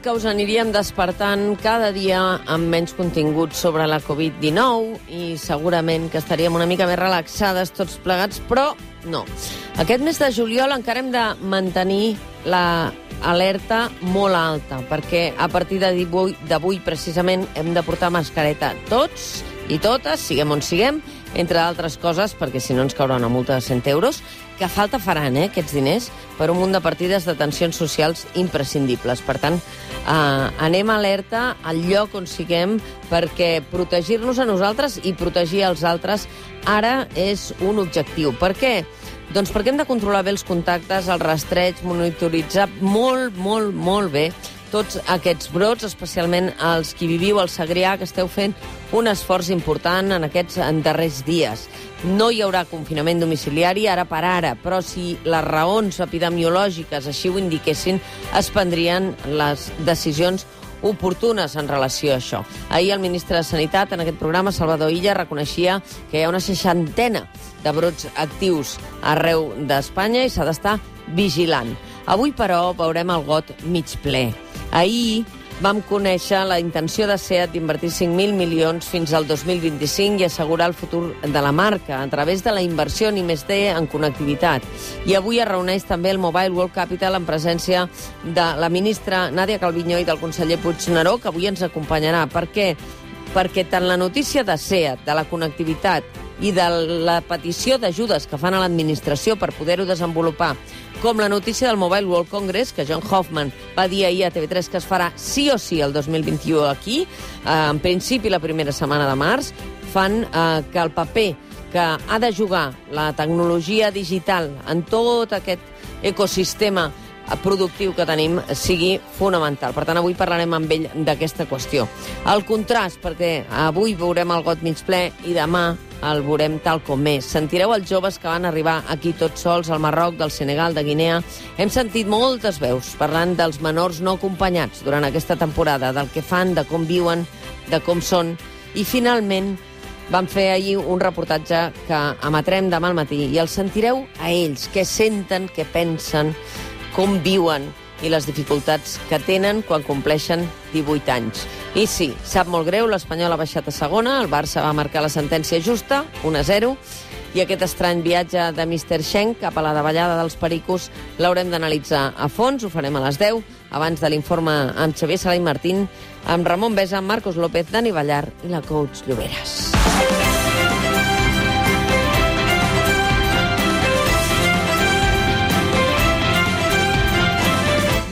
Que us aniríem despertant cada dia amb menys contingut sobre la Covid-19 i segurament que estaríem una mica més relaxades tots plegats, però no. Aquest mes de juliol encara hem de mantenir la alerta molt alta, perquè a partir d'avui precisament hem de portar mascareta tots i totes, siguem on siguem, entre altres coses, perquè si no ens caurà una multa de 100 euros, que falta faran, eh, aquests diners, per un munt de partides d'atencions socials imprescindibles. Per tant, eh, anem alerta al lloc on siguem perquè protegir-nos a nosaltres i protegir els altres ara és un objectiu. Per què? Doncs perquè hem de controlar bé els contactes, el rastreig, monitoritzar molt, molt, molt bé tots aquests brots, especialment els qui viviu al Segrià, que esteu fent un esforç important en aquests darrers dies. No hi haurà confinament domiciliari ara per ara, però si les raons epidemiològiques així ho indiquessin, es prendrien les decisions oportunes en relació a això. Ahir el ministre de Sanitat, en aquest programa, Salvador Illa, reconeixia que hi ha una seixantena de brots actius arreu d'Espanya i s'ha d'estar vigilant. Avui, però, veurem el got mig ple. Ahir vam conèixer la intenció de SEAT d'invertir 5.000 milions fins al 2025 i assegurar el futur de la marca a través de la inversió en I+D en connectivitat. I avui es reuneix també el Mobile World Capital en presència de la ministra Nàdia Calviño i del conseller Puigneró, que avui ens acompanyarà. Per què? Perquè tant la notícia de SEAT, de la connectivitat i de la petició d'ajudes que fan a l'administració per poder-ho desenvolupar, com la notícia del Mobile World Congress, que John Hoffman va dir ahir a TV3 que es farà sí o sí el 2021 aquí, eh, en principi la primera setmana de març, fan eh, que el paper que ha de jugar la tecnologia digital en tot aquest ecosistema productiu que tenim sigui fonamental. Per tant, avui parlarem amb ell d'aquesta qüestió. El contrast, perquè avui veurem el got mig ple i demà el veurem tal com és. Sentireu els joves que van arribar aquí tots sols, al Marroc, del Senegal, de Guinea. Hem sentit moltes veus parlant dels menors no acompanyats durant aquesta temporada, del que fan, de com viuen, de com són. I finalment vam fer ahir un reportatge que emetrem demà al matí i els sentireu a ells, què senten, què pensen, com viuen i les dificultats que tenen quan compleixen 18 anys. I sí, sap molt greu, l'Espanyol ha baixat a segona, el Barça va marcar la sentència justa, 1-0, i aquest estrany viatge de Mr. Schenk cap a la davallada dels Pericos l'haurem d'analitzar a fons, ho farem a les 10, abans de l'informe amb Xavier Sala i Martín, amb Ramon Besa, Marcos López, Dani Ballar i la coach Lloberes.